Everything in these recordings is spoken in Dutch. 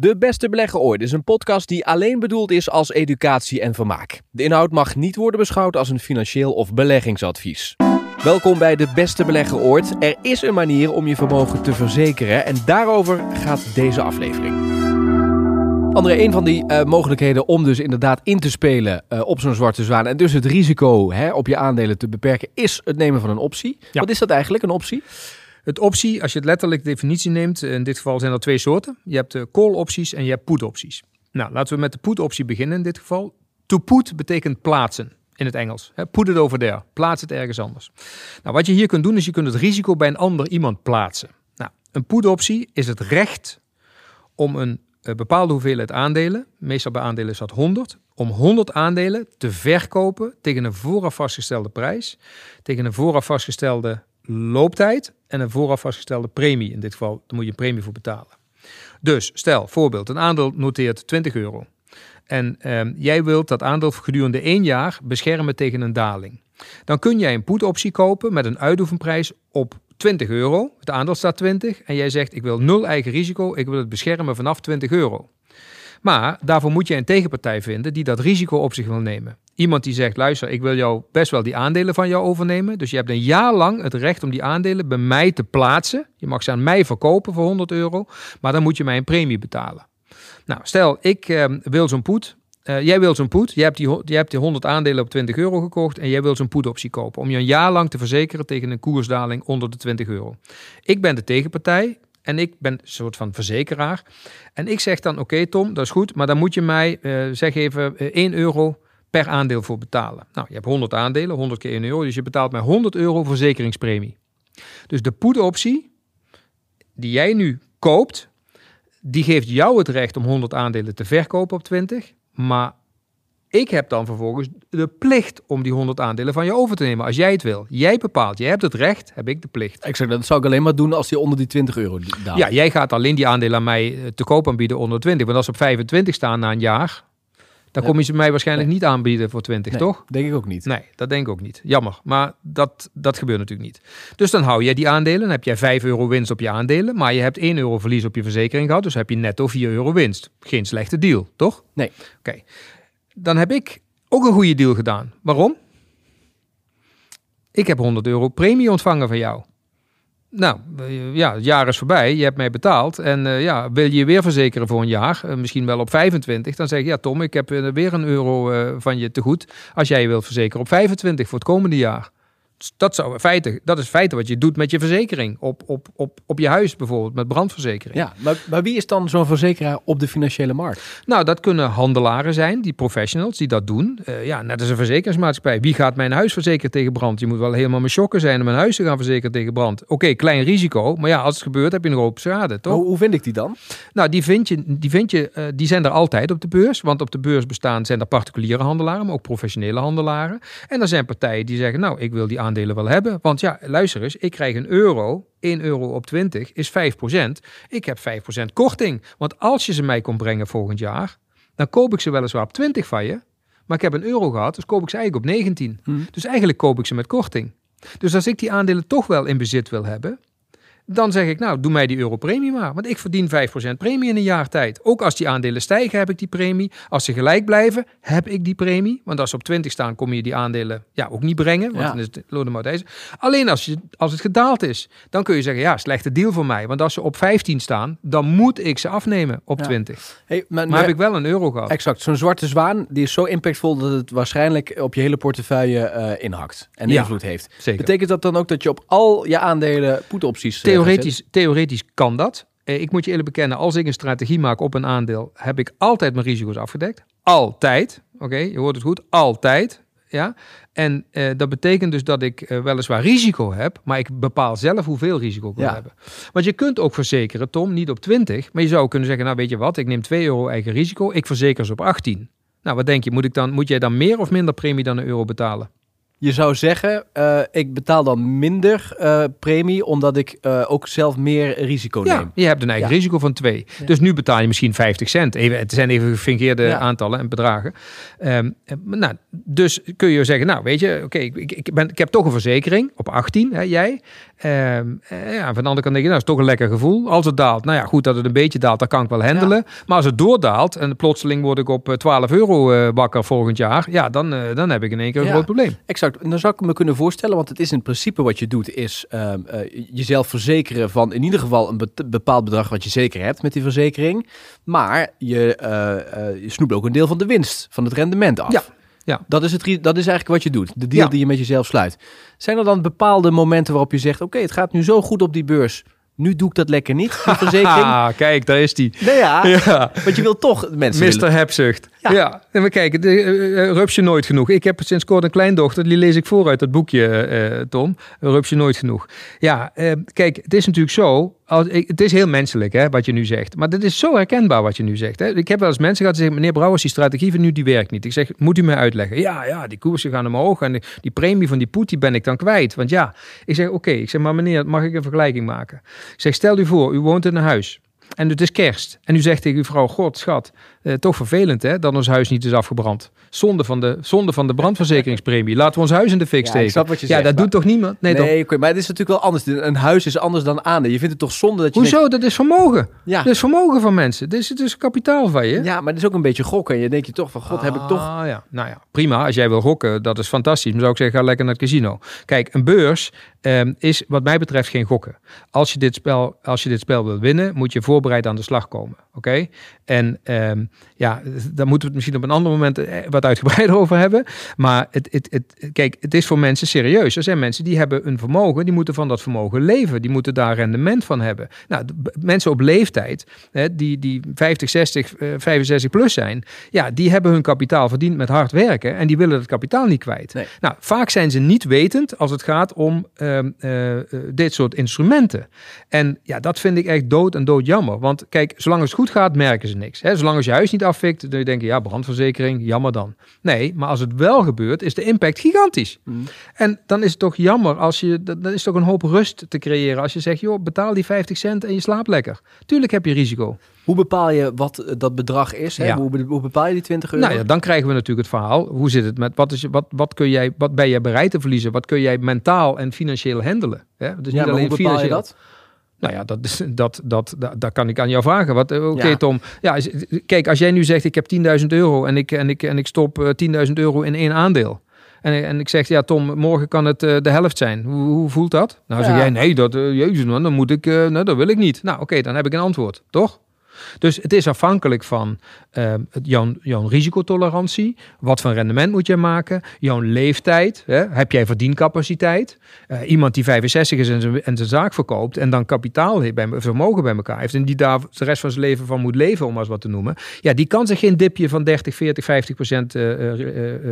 De Beste Belegger Ooit is een podcast die alleen bedoeld is als educatie en vermaak. De inhoud mag niet worden beschouwd als een financieel of beleggingsadvies. Welkom bij De Beste Belegger Ooit. Er is een manier om je vermogen te verzekeren en daarover gaat deze aflevering. André, een van die uh, mogelijkheden om dus inderdaad in te spelen uh, op zo'n zwarte zwaan en dus het risico hè, op je aandelen te beperken, is het nemen van een optie. Ja. Wat is dat eigenlijk, een optie? Het optie, als je het letterlijk definitie neemt, in dit geval zijn er twee soorten. Je hebt de call opties en je hebt put opties. Nou, laten we met de put optie beginnen in dit geval. To put betekent plaatsen in het Engels. Put it over there. Plaats het ergens anders. Nou, wat je hier kunt doen is je kunt het risico bij een ander iemand plaatsen. Nou, een put optie is het recht om een bepaalde hoeveelheid aandelen, meestal bij aandelen is dat 100, om 100 aandelen te verkopen tegen een vooraf vastgestelde prijs, tegen een vooraf vastgestelde looptijd en een vooraf vastgestelde premie. In dit geval, daar moet je een premie voor betalen. Dus stel, voorbeeld, een aandeel noteert 20 euro. En ehm, jij wilt dat aandeel gedurende één jaar beschermen tegen een daling. Dan kun jij een put-optie kopen met een uitoefenprijs op 20 euro. Het aandeel staat 20 en jij zegt ik wil nul eigen risico, ik wil het beschermen vanaf 20 euro. Maar daarvoor moet je een tegenpartij vinden die dat risico op zich wil nemen. Iemand die zegt, luister, ik wil jou best wel die aandelen van jou overnemen. Dus je hebt een jaar lang het recht om die aandelen bij mij te plaatsen. Je mag ze aan mij verkopen voor 100 euro, maar dan moet je mij een premie betalen. Nou, stel, ik uh, wil zo'n poet. Uh, jij wil zo'n poet. Je hebt, die, je hebt die 100 aandelen op 20 euro gekocht en jij wil zo'n poetoptie kopen. Om je een jaar lang te verzekeren tegen een koersdaling onder de 20 euro. Ik ben de tegenpartij. En ik ben een soort van verzekeraar. En ik zeg dan: Oké, Tom, dat is goed. Maar dan moet je mij, uh, zeg even, 1 euro per aandeel voor betalen. Nou, je hebt 100 aandelen, 100 keer 1 euro, dus je betaalt mij 100 euro verzekeringspremie. Dus de put-optie die jij nu koopt, die geeft jou het recht om 100 aandelen te verkopen op 20, maar ik heb dan vervolgens de plicht om die 100 aandelen van je over te nemen als jij het wil. Jij bepaalt, jij hebt het recht, heb ik de plicht. Exact, dat zou ik alleen maar doen als die onder die 20 euro daalt. Ja, jij gaat alleen die aandelen aan mij eh, te koop aanbieden onder 20. Want als ze op 25 staan na een jaar, dan kom je ze mij waarschijnlijk niet aanbieden voor 20, toch? Denk ik ook niet. Nee, dat denk ik ook niet. Jammer. Maar dat, dat gebeurt natuurlijk niet. Dus dan hou je die aandelen. Dan heb jij 5 euro winst op je aandelen. Maar je hebt 1 euro verlies op je verzekering gehad. Dus heb je netto 4 euro winst. Geen slechte deal, toch? Nee. Oké. Dan heb ik ook een goede deal gedaan. Waarom? Ik heb 100 euro premie ontvangen van jou. Nou, ja, het jaar is voorbij. Je hebt mij betaald. En uh, ja, wil je je weer verzekeren voor een jaar? Uh, misschien wel op 25. Dan zeg ik, ja Tom, ik heb weer een euro van je te goed. Als jij je wilt verzekeren op 25 voor het komende jaar dat, zou feite, dat is feite wat je doet met je verzekering. Op, op, op, op je huis bijvoorbeeld, met brandverzekering. Ja, maar, maar wie is dan zo'n verzekeraar op de financiële markt? Nou, dat kunnen handelaren zijn, die professionals die dat doen. Uh, ja, net als een verzekeringsmaatschappij. Wie gaat mijn huis verzekeren tegen brand? Je moet wel helemaal mijn shocken zijn om mijn huis te gaan verzekeren tegen brand. Oké, klein risico, maar ja, als het gebeurt heb je nog hoop schade, toch? Hoe, hoe, vind ik die dan? Nou, die vind je, die, vind je uh, die zijn er altijd op de beurs. Want op de beurs bestaan zijn er particuliere handelaren, maar ook professionele handelaren. En er zijn partijen die zeggen, nou, ik wil die aandelen wel hebben. Want ja, luister eens, ik krijg een euro. 1 euro op 20 is 5%. Ik heb 5% korting. Want als je ze mij komt brengen volgend jaar, dan koop ik ze weliswaar op 20 van je. Maar ik heb een euro gehad, dus koop ik ze eigenlijk op 19. Hmm. Dus eigenlijk koop ik ze met korting. Dus als ik die aandelen toch wel in bezit wil hebben, dan zeg ik, nou, doe mij die europremie maar. Want ik verdien 5% premie in een jaar tijd. Ook als die aandelen stijgen, heb ik die premie. Als ze gelijk blijven, heb ik die premie. Want als ze op 20 staan, kom je die aandelen ja, ook niet brengen. Want dan is het loden deze. Alleen als, je, als het gedaald is, dan kun je zeggen, ja, slechte deal voor mij. Want als ze op 15 staan, dan moet ik ze afnemen op 20. Hey, maar, maar, heb ik wel een euro gehad. Exact. Zo'n zwarte zwaan, die is zo impactvol dat het waarschijnlijk op je hele portefeuille uh, inhakt. En invloed heeft. Zeker. Betekent dat dan ook dat je op al je aandelen put-opties Theoretisch, theoretisch kan dat. Eh, ik moet je eerlijk bekennen, als ik een strategie maak op een aandeel, heb ik altijd mijn risico's afgedekt. Altijd. Oké, je hoort het goed. Altijd. Ja. En eh, dat betekent dus dat ik uh, weliswaar risico heb, maar ik bepaal zelf hoeveel risico ik wil hebben. Want je kunt ook verzekeren, Tom, niet op 20, maar je zou kunnen zeggen, nou weet je wat, ik neem 2 euro eigen risico, ik verzeker ze op 18. Nou, wat denk je, moet, ik dan, moet jij dan meer of minder premie dan een euro betalen? Je zou zeggen, uh, ik betaal dan minder uh, premie, omdat ik uh, ook zelf meer risico ja, neem. je hebt een eigen ja. risico van 2. Ja. Dus nu betaal je misschien 50 cent. Even, het zijn even gefingeerde aantallen en bedragen. Um, nou, dus kun je zeggen, nou weet je, oké, okay, ik, ik, ben, ik heb toch een verzekering op 18, hè, jij. Ehm, eh, ja, van de andere kant denk je, nou, is toch een lekker gevoel. Als het daalt, nou ja, goed dat het een beetje daalt, dat kan ik wel handelen. Maar als het doordaalt en plotseling word ik op eh, 12 euro eh, wakker volgend jaar, ja, dan, eh, dan heb ik in één keer een Ja. groot probleem. Exact. En dan zou ik me kunnen voorstellen, want het is in principe wat je doet, is ehm, eh, jezelf verzekeren van in ieder geval een be- bepaald bedrag wat je zeker hebt met die verzekering. Maar je, eh, eh, je snoept ook een deel van de winst, van het rendement af. Ja, ja. Dat, is het, dat is eigenlijk wat je doet, de deal Ja. die je met jezelf sluit. Zijn er dan bepaalde momenten waarop je zegt, oké, het gaat nu zo goed op die beurs, nu doe ik dat lekker niet, die verzekering? Ah, kijk, daar is die. Nee, ja, Ja. want je wil toch mensen willen- Mr. Hebzucht. Ja. Ja. En we kijken, de, je nooit genoeg. Ik heb sinds kort een kleindochter, die lees ik voor uit dat boekje, Tom. Rups je nooit genoeg. Ja, kijk, het is natuurlijk zo, als, het is heel menselijk hè, wat je nu zegt. Maar dit is zo herkenbaar wat je nu zegt. Hè. Ik heb wel eens mensen gehad die zeggen, meneer Brouwers, die strategie van nu, die werkt niet. Ik zeg, moet u mij uitleggen? Ja, ja, die koersen gaan omhoog en die, premie van die put, die ben ik dan kwijt. Want ja, ik zeg, oké, ik zeg, maar meneer, mag ik een vergelijking maken? Ik zeg, stel u voor, u woont in een huis. En het is kerst. En u zegt tegen uw vrouw, god, schat, eh, toch vervelend hè, dat ons huis niet is afgebrand. Zonde van de, zonde van de brandverzekeringspremie. Laten we ons huis in de fik Ja, ik steken. snap wat je ja, zegt, dat maar- doet toch niemand? Nee, Nee, toch? maar het is natuurlijk wel anders. Een huis is anders dan aandelen. Je vindt het toch zonde dat je Hoezo? Dat is vermogen. Ja. Dat is vermogen van mensen. Dit is, het is kapitaal van je. Ja, maar het is ook een beetje gokken. En je denkt je toch van, god, heb ik toch... Ah, ja. Nou ja, prima. Als jij wil gokken, dat is fantastisch. Dan zou ik zeggen, ga lekker naar het casino. Kijk, een beurs ehm, is wat mij betreft geen gokken. Als je dit spel, als je dit spel wil winnen, moet je voorbereid aan de slag komen. Oké? En ehm, ja, daar moeten we het misschien op een ander moment eh, wat uitgebreider over hebben. Maar het, het, het, kijk, het is voor mensen serieus. Er zijn mensen die hebben een vermogen, die moeten van dat vermogen leven. Die moeten daar rendement van hebben. Nou, mensen op leeftijd, hè, die, die 50, 60, eh, 65 plus zijn, ja, die hebben hun kapitaal verdiend met hard werken en die willen het kapitaal niet kwijt. Nee. Nou, vaak zijn ze niet wetend als het gaat om ehm, eh, eh, dit soort instrumenten. En ja, dat vind ik echt dood en dood jammer. Want kijk, zolang het goed gaat, merken ze niks. Hè? Zolang als je huis niet afvikt, dan denk je, ja, brandverzekering, jammer dan. Nee, maar als het wel gebeurt, is de impact gigantisch. Mm. En dan is het toch jammer als je, dat, dat is toch een hoop rust te creëren. Als je zegt, joh, betaal die 50 cent en je slaapt lekker. Tuurlijk heb je risico. Hoe bepaal je wat eh, dat bedrag is? Hè? Ja. Hoe, be- hoe bepaal je die 20 euro? Nou ja, dan krijgen we natuurlijk het verhaal. Hoe zit het met wat, is, je- wat, wat, kun jij, wat ben jij bereid te verliezen? Wat kun jij mentaal en financieel handelen? Hè? Dus Ja, maar hoe bepaal je dat? Nou ja, dat, dat, dat, dat, dat kan ik aan jou vragen. Wat, eh, Oké, Ja. Tom. Ja, kijk, als jij nu zegt: ik heb 10.000 euro en ik, en ik, en ik stop eh, 10.000 euro in één aandeel. En, en ik zeg: Ja, Tom, morgen kan het eh, de helft zijn. Hoe, hoe voelt dat? Nou, zeg jij: Nee, dat, eh, jezus, man, dan moet ik, eh, nou, dat wil ik niet. Nou, oké, dan heb ik een antwoord, toch? Dus het is afhankelijk van eh, het- jouw, jouw risicotolerantie. Wat voor rendement moet je maken? Jouw leeftijd. Hè? Heb jij verdiencapaciteit? Eh, iemand die 65 is en zijn, en zijn zaak verkoopt en dan kapitaal bij, vermogen bij elkaar heeft en die daar de rest van zijn leven van moet leven, om maar eens wat te noemen. Ja, die kan zich geen dipje van 30, 40, 50 procent eh,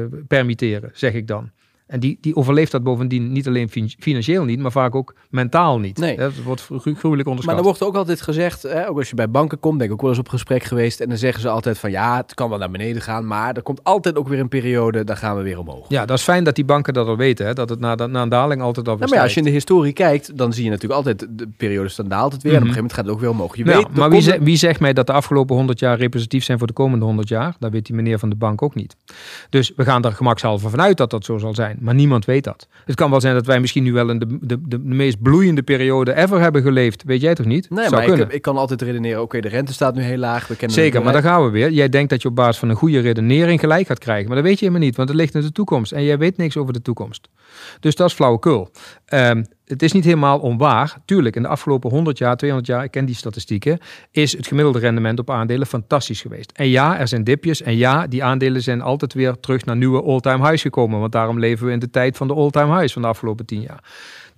eh, permitteren, zeg ik dan. En die, die overleeft dat bovendien niet alleen fin- financieel niet, maar vaak ook mentaal niet. Nee. Dat wordt gru- gruwelijk onderschat. Maar dan wordt ook altijd gezegd, hè, ook als je bij banken komt, ben ik ook wel eens op gesprek geweest. En dan zeggen ze altijd van ja, het kan wel naar beneden gaan, maar er komt altijd ook weer een periode, dan gaan we weer omhoog. Ja, dat is fijn dat die banken dat al weten. Hè? Dat het na, na een daling altijd al Nou, maar ja, als je in de historie kijkt, dan zie je natuurlijk altijd de periodes dan daalt het weer. En op een gegeven moment gaat het ook weer omhoog. Je weet, er maar wie, komt ze- wie zegt mij dat de afgelopen 100 jaar representatief zijn voor de komende 100 jaar? Dat weet die meneer van de bank ook niet. Dus we gaan er gemakshalve vanuit dat dat zo zal zijn. Maar niemand weet dat. Het kan wel zijn dat wij misschien nu wel in de, de, de, meest bloeiende periode ever hebben geleefd. Weet jij toch niet? Nee, Zou maar ik, kunnen. ik kan altijd redeneren, oké, de rente staat nu heel laag. We kennen Zeker, maar daar gaan we weer. Jij denkt dat je op basis van een goede redenering gelijk gaat krijgen. Maar dat weet je helemaal niet, want het ligt in de toekomst. En jij weet niks over de toekomst. Dus dat is flauwekul. Ehm, het is niet helemaal onwaar. Tuurlijk, in de afgelopen 100 jaar, 200 jaar, ik ken die statistieken, is het gemiddelde rendement op aandelen fantastisch geweest. En ja, er zijn dipjes. En ja, die aandelen zijn altijd weer terug naar nieuwe all-time highs gekomen. Want daarom leven we in de tijd van de all-time highs van de afgelopen 10 jaar.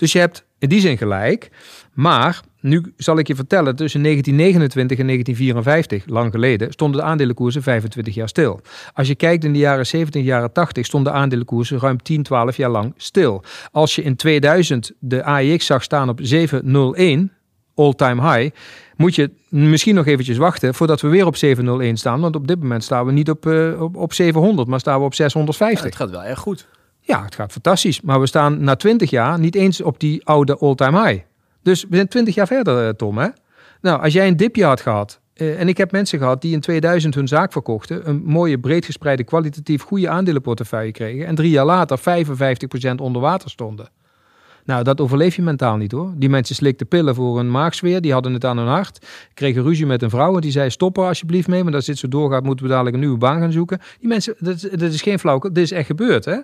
Dus je hebt in die zin gelijk. Maar nu zal ik je vertellen, tussen 1929 en 1954, lang geleden, stonden de aandelenkoersen 25 jaar stil. Als je kijkt in de jaren 70, jaren 80, stonden de aandelenkoersen ruim 10, 12 jaar lang stil. Als je in 2000 de AEX zag staan op 701, all-time high, moet je misschien nog eventjes wachten voordat we weer op 701 staan. Want op dit moment staan we niet op, eh, op, op 700, maar staan we op Ja, 650. het gaat wel erg goed. Ja, het gaat fantastisch. Maar we staan na 20 jaar niet eens op die oude all-time high. Dus we zijn 20 jaar verder, eh, Tom. Hè? Nou, als jij een dipje had gehad. eh, en ik heb mensen gehad die in 2000 hun zaak verkochten. Een mooie, breed gespreide, kwalitatief goede aandelenportefeuille kregen. En drie jaar later 55% onder water stonden. Nou, dat overleef je mentaal niet hoor. Die mensen slikten pillen voor een maagzweer, die hadden het aan hun hart. Kregen ruzie met een vrouw en die zei stop er alsjeblieft mee, want als dit zo doorgaat moeten we dadelijk een nieuwe baan gaan zoeken. Die mensen, dat, is- dat is geen flauwke, dit is echt gebeurd hè.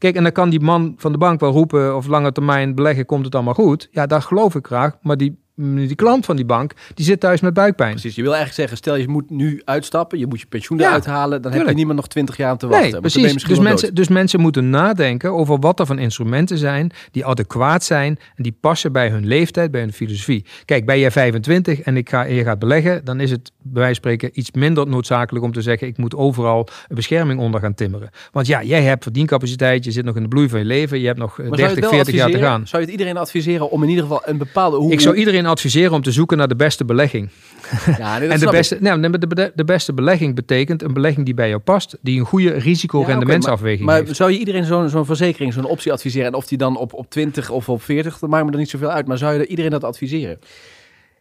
Kijk, en dan kan die man van de bank wel roepen of lange termijn beleggen komt het allemaal goed. Ja, dat geloof ik graag, maar die, die klant van die bank, die zit thuis met buikpijn. Precies, je wil eigenlijk zeggen, stel je moet nu uitstappen, je moet je pensioen Ja, eruit halen, dan heb je niemand nog twintig jaar aan te wachten. Nee, precies. Dus mensen, dus mensen moeten nadenken over wat er van instrumenten zijn die adequaat zijn en die passen bij hun leeftijd, bij hun filosofie. Kijk, ben jij 25 en, ik ga, en je gaat beleggen, dan is het bij wijze van spreken iets minder noodzakelijk om te zeggen ik moet overal een bescherming onder gaan timmeren. Want ja, jij hebt verdiencapaciteit, je zit nog in de bloei van je leven, je hebt nog eh, Maar zou je 30, het wel 40 jaar te gaan. Zou je het iedereen adviseren om in ieder geval een bepaalde... Hoe, Ik zou iedereen adviseren om te zoeken naar de beste belegging. Ja, nee, En de ik. beste, nou, de, de, de beste belegging betekent een belegging die bij jou past, die een goede Ja, oké, risico-rendementsafweging maar, maar zou je iedereen zo'n zo'n verzekering, zo'n optie adviseren? En of die dan op, op 20 of op 40, dat maakt me er niet zoveel uit. Maar zou je iedereen dat adviseren?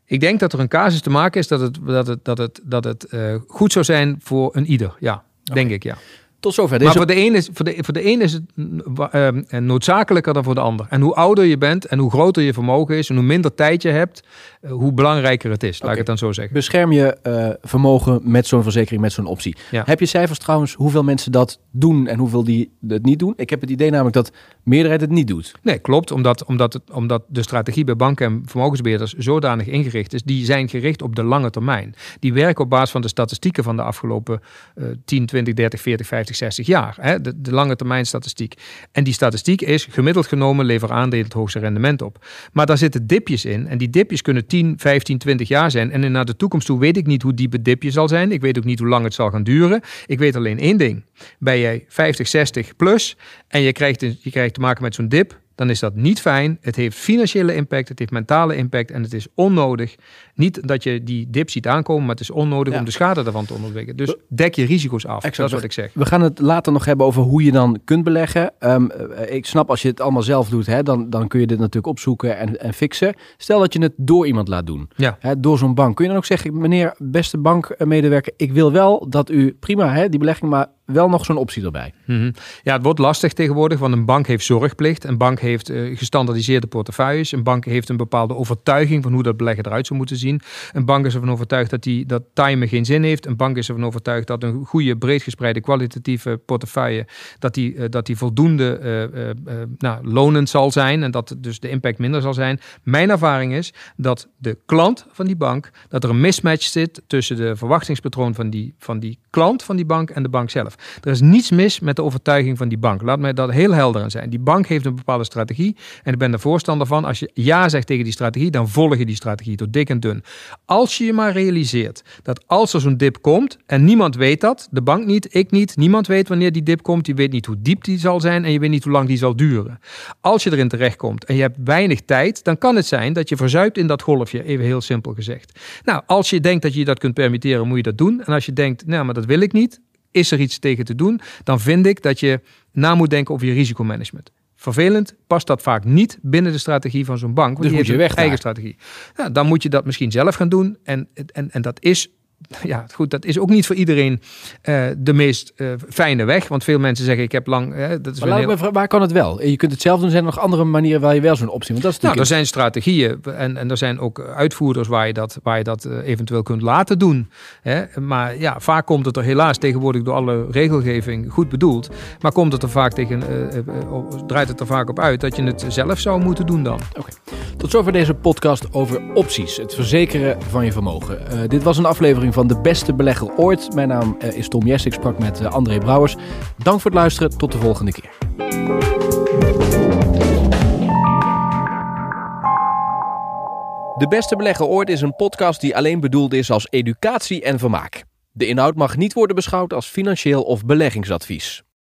Ik denk dat er een casus te maken is dat het, dat het, dat het, dat het eh, goed zou zijn voor een ieder. Ja, denk ik, ja. Tot zover Maar voor de, een is, voor, de, voor de een is het wa- eh, noodzakelijker dan voor de ander. En hoe ouder je bent en hoe groter je vermogen is en hoe minder tijd je hebt, eh, hoe belangrijker het is. Laat ik het dan zo zeggen. Bescherm je eh, vermogen met zo'n verzekering, met zo'n optie. Ja. Heb je cijfers trouwens hoeveel mensen dat doen en hoeveel die het niet doen? Ik heb het idee namelijk dat meerderheid het niet doet. Nee, klopt. Omdat, omdat, het, omdat de strategie bij banken en vermogensbeheerders zodanig ingericht is. Die zijn gericht op de lange termijn. Die werken op basis van de statistieken van de afgelopen eh 10, 20, 30, 40, 50, 60 jaar. Hè? De, lange termijn statistiek. En die statistiek is gemiddeld genomen lever aandelen het hoogste rendement op. Maar daar zitten dipjes in. En die dipjes kunnen 10, 15, 20 jaar zijn. En naar de toekomst toe weet ik niet hoe diep het dipje zal zijn. Ik weet ook niet hoe lang het zal gaan duren. Ik weet alleen één ding. Ben jij 50, 60 plus en je krijgt, je krijgt te maken met zo'n dip, dan is dat niet fijn. Het heeft financiële impact, het heeft mentale impact en het is onnodig. Niet dat je die dip ziet aankomen, maar het is onnodig Ja. om de schade daarvan te onderbruggen. Dus dek je risico's af. Exact. Dat is wat ik zeg. We gaan het later nog hebben over hoe je dan kunt beleggen. Ehm, eh, ik snap als je het allemaal zelf doet, hè, dan, dan kun je dit natuurlijk opzoeken en, en fixen. Stel dat je het door iemand laat doen, Ja. hè, door zo'n bank. Kun je dan ook zeggen, meneer beste bankmedewerker, ik wil wel dat u, prima hè, die belegging, maar wel nog zo'n optie erbij. Mhm. Ja, het wordt lastig tegenwoordig, want een bank heeft zorgplicht. Een bank heeft eh, gestandaardiseerde portefeuilles. Een bank heeft een bepaalde overtuiging van hoe dat beleggen eruit zou moeten zien. Een bank is ervan overtuigd dat, die, dat timen geen zin heeft. Een bank is ervan overtuigd dat een goede, breed gespreide, kwalitatieve portefeuille, dat die, eh, dat die voldoende eh, nou, lonend zal zijn en dat dus de impact minder zal zijn. Mijn ervaring is dat de klant van die bank, dat er een mismatch zit tussen de verwachtingspatroon van die, van die klant van die bank en de bank zelf. Er is niets mis met de overtuiging van die bank. Laat mij dat heel helder aan zijn. Die bank heeft een bepaalde strategie. En ik ben er voorstander van. Als je ja zegt tegen die strategie, dan volg je die strategie door dik en dun. Als je je maar realiseert dat als er zo'n dip komt, en niemand weet dat, de bank niet, ik niet, niemand weet wanneer die dip komt. Je weet niet hoe diep die zal zijn en je weet niet hoe lang die zal duren. Als je erin terechtkomt en je hebt weinig tijd, dan kan het zijn dat je verzuipt in dat golfje, even heel simpel gezegd. Nou, als je denkt dat je dat kunt permitteren, moet je dat doen. En als je denkt, nou, maar dat wil ik niet, is er iets tegen te doen, dan vind ik dat je na moet denken over je risicomanagement. Vervelend past dat vaak niet binnen de strategie van zo'n bank. Want Dus die moet je weg eigen strategie. Nou, dan moet je dat misschien zelf gaan doen. En, en, en dat is. Ja, goed, dat is ook niet voor iedereen eh, de meest eh, fijne weg. Want veel mensen zeggen, ik heb lang... eh, dat is Maar vragen, waar kan het wel? Je kunt het zelf doen, zijn er nog andere manieren waar je wel zo'n optie... Want dat is Nou, er zijn strategieën en, en er zijn ook uitvoerders waar je dat, waar je dat eventueel kunt laten doen. Hè? Maar ja, vaak komt het er helaas tegenwoordig door alle regelgeving goed bedoeld. Maar komt het er vaak tegen, draait het er vaak op uit dat je het zelf zou moeten doen dan. Tot zover deze podcast over opties, het verzekeren van je vermogen. Eh, dit was een aflevering van De Beste Belegger Ooit. Mijn naam eh, is Tom Jess, ik sprak met eh, André Brouwers. Dank voor het luisteren, tot de volgende keer. De Beste Belegger Ooit is een podcast die alleen bedoeld is als educatie en vermaak. De inhoud mag niet worden beschouwd als financieel of beleggingsadvies.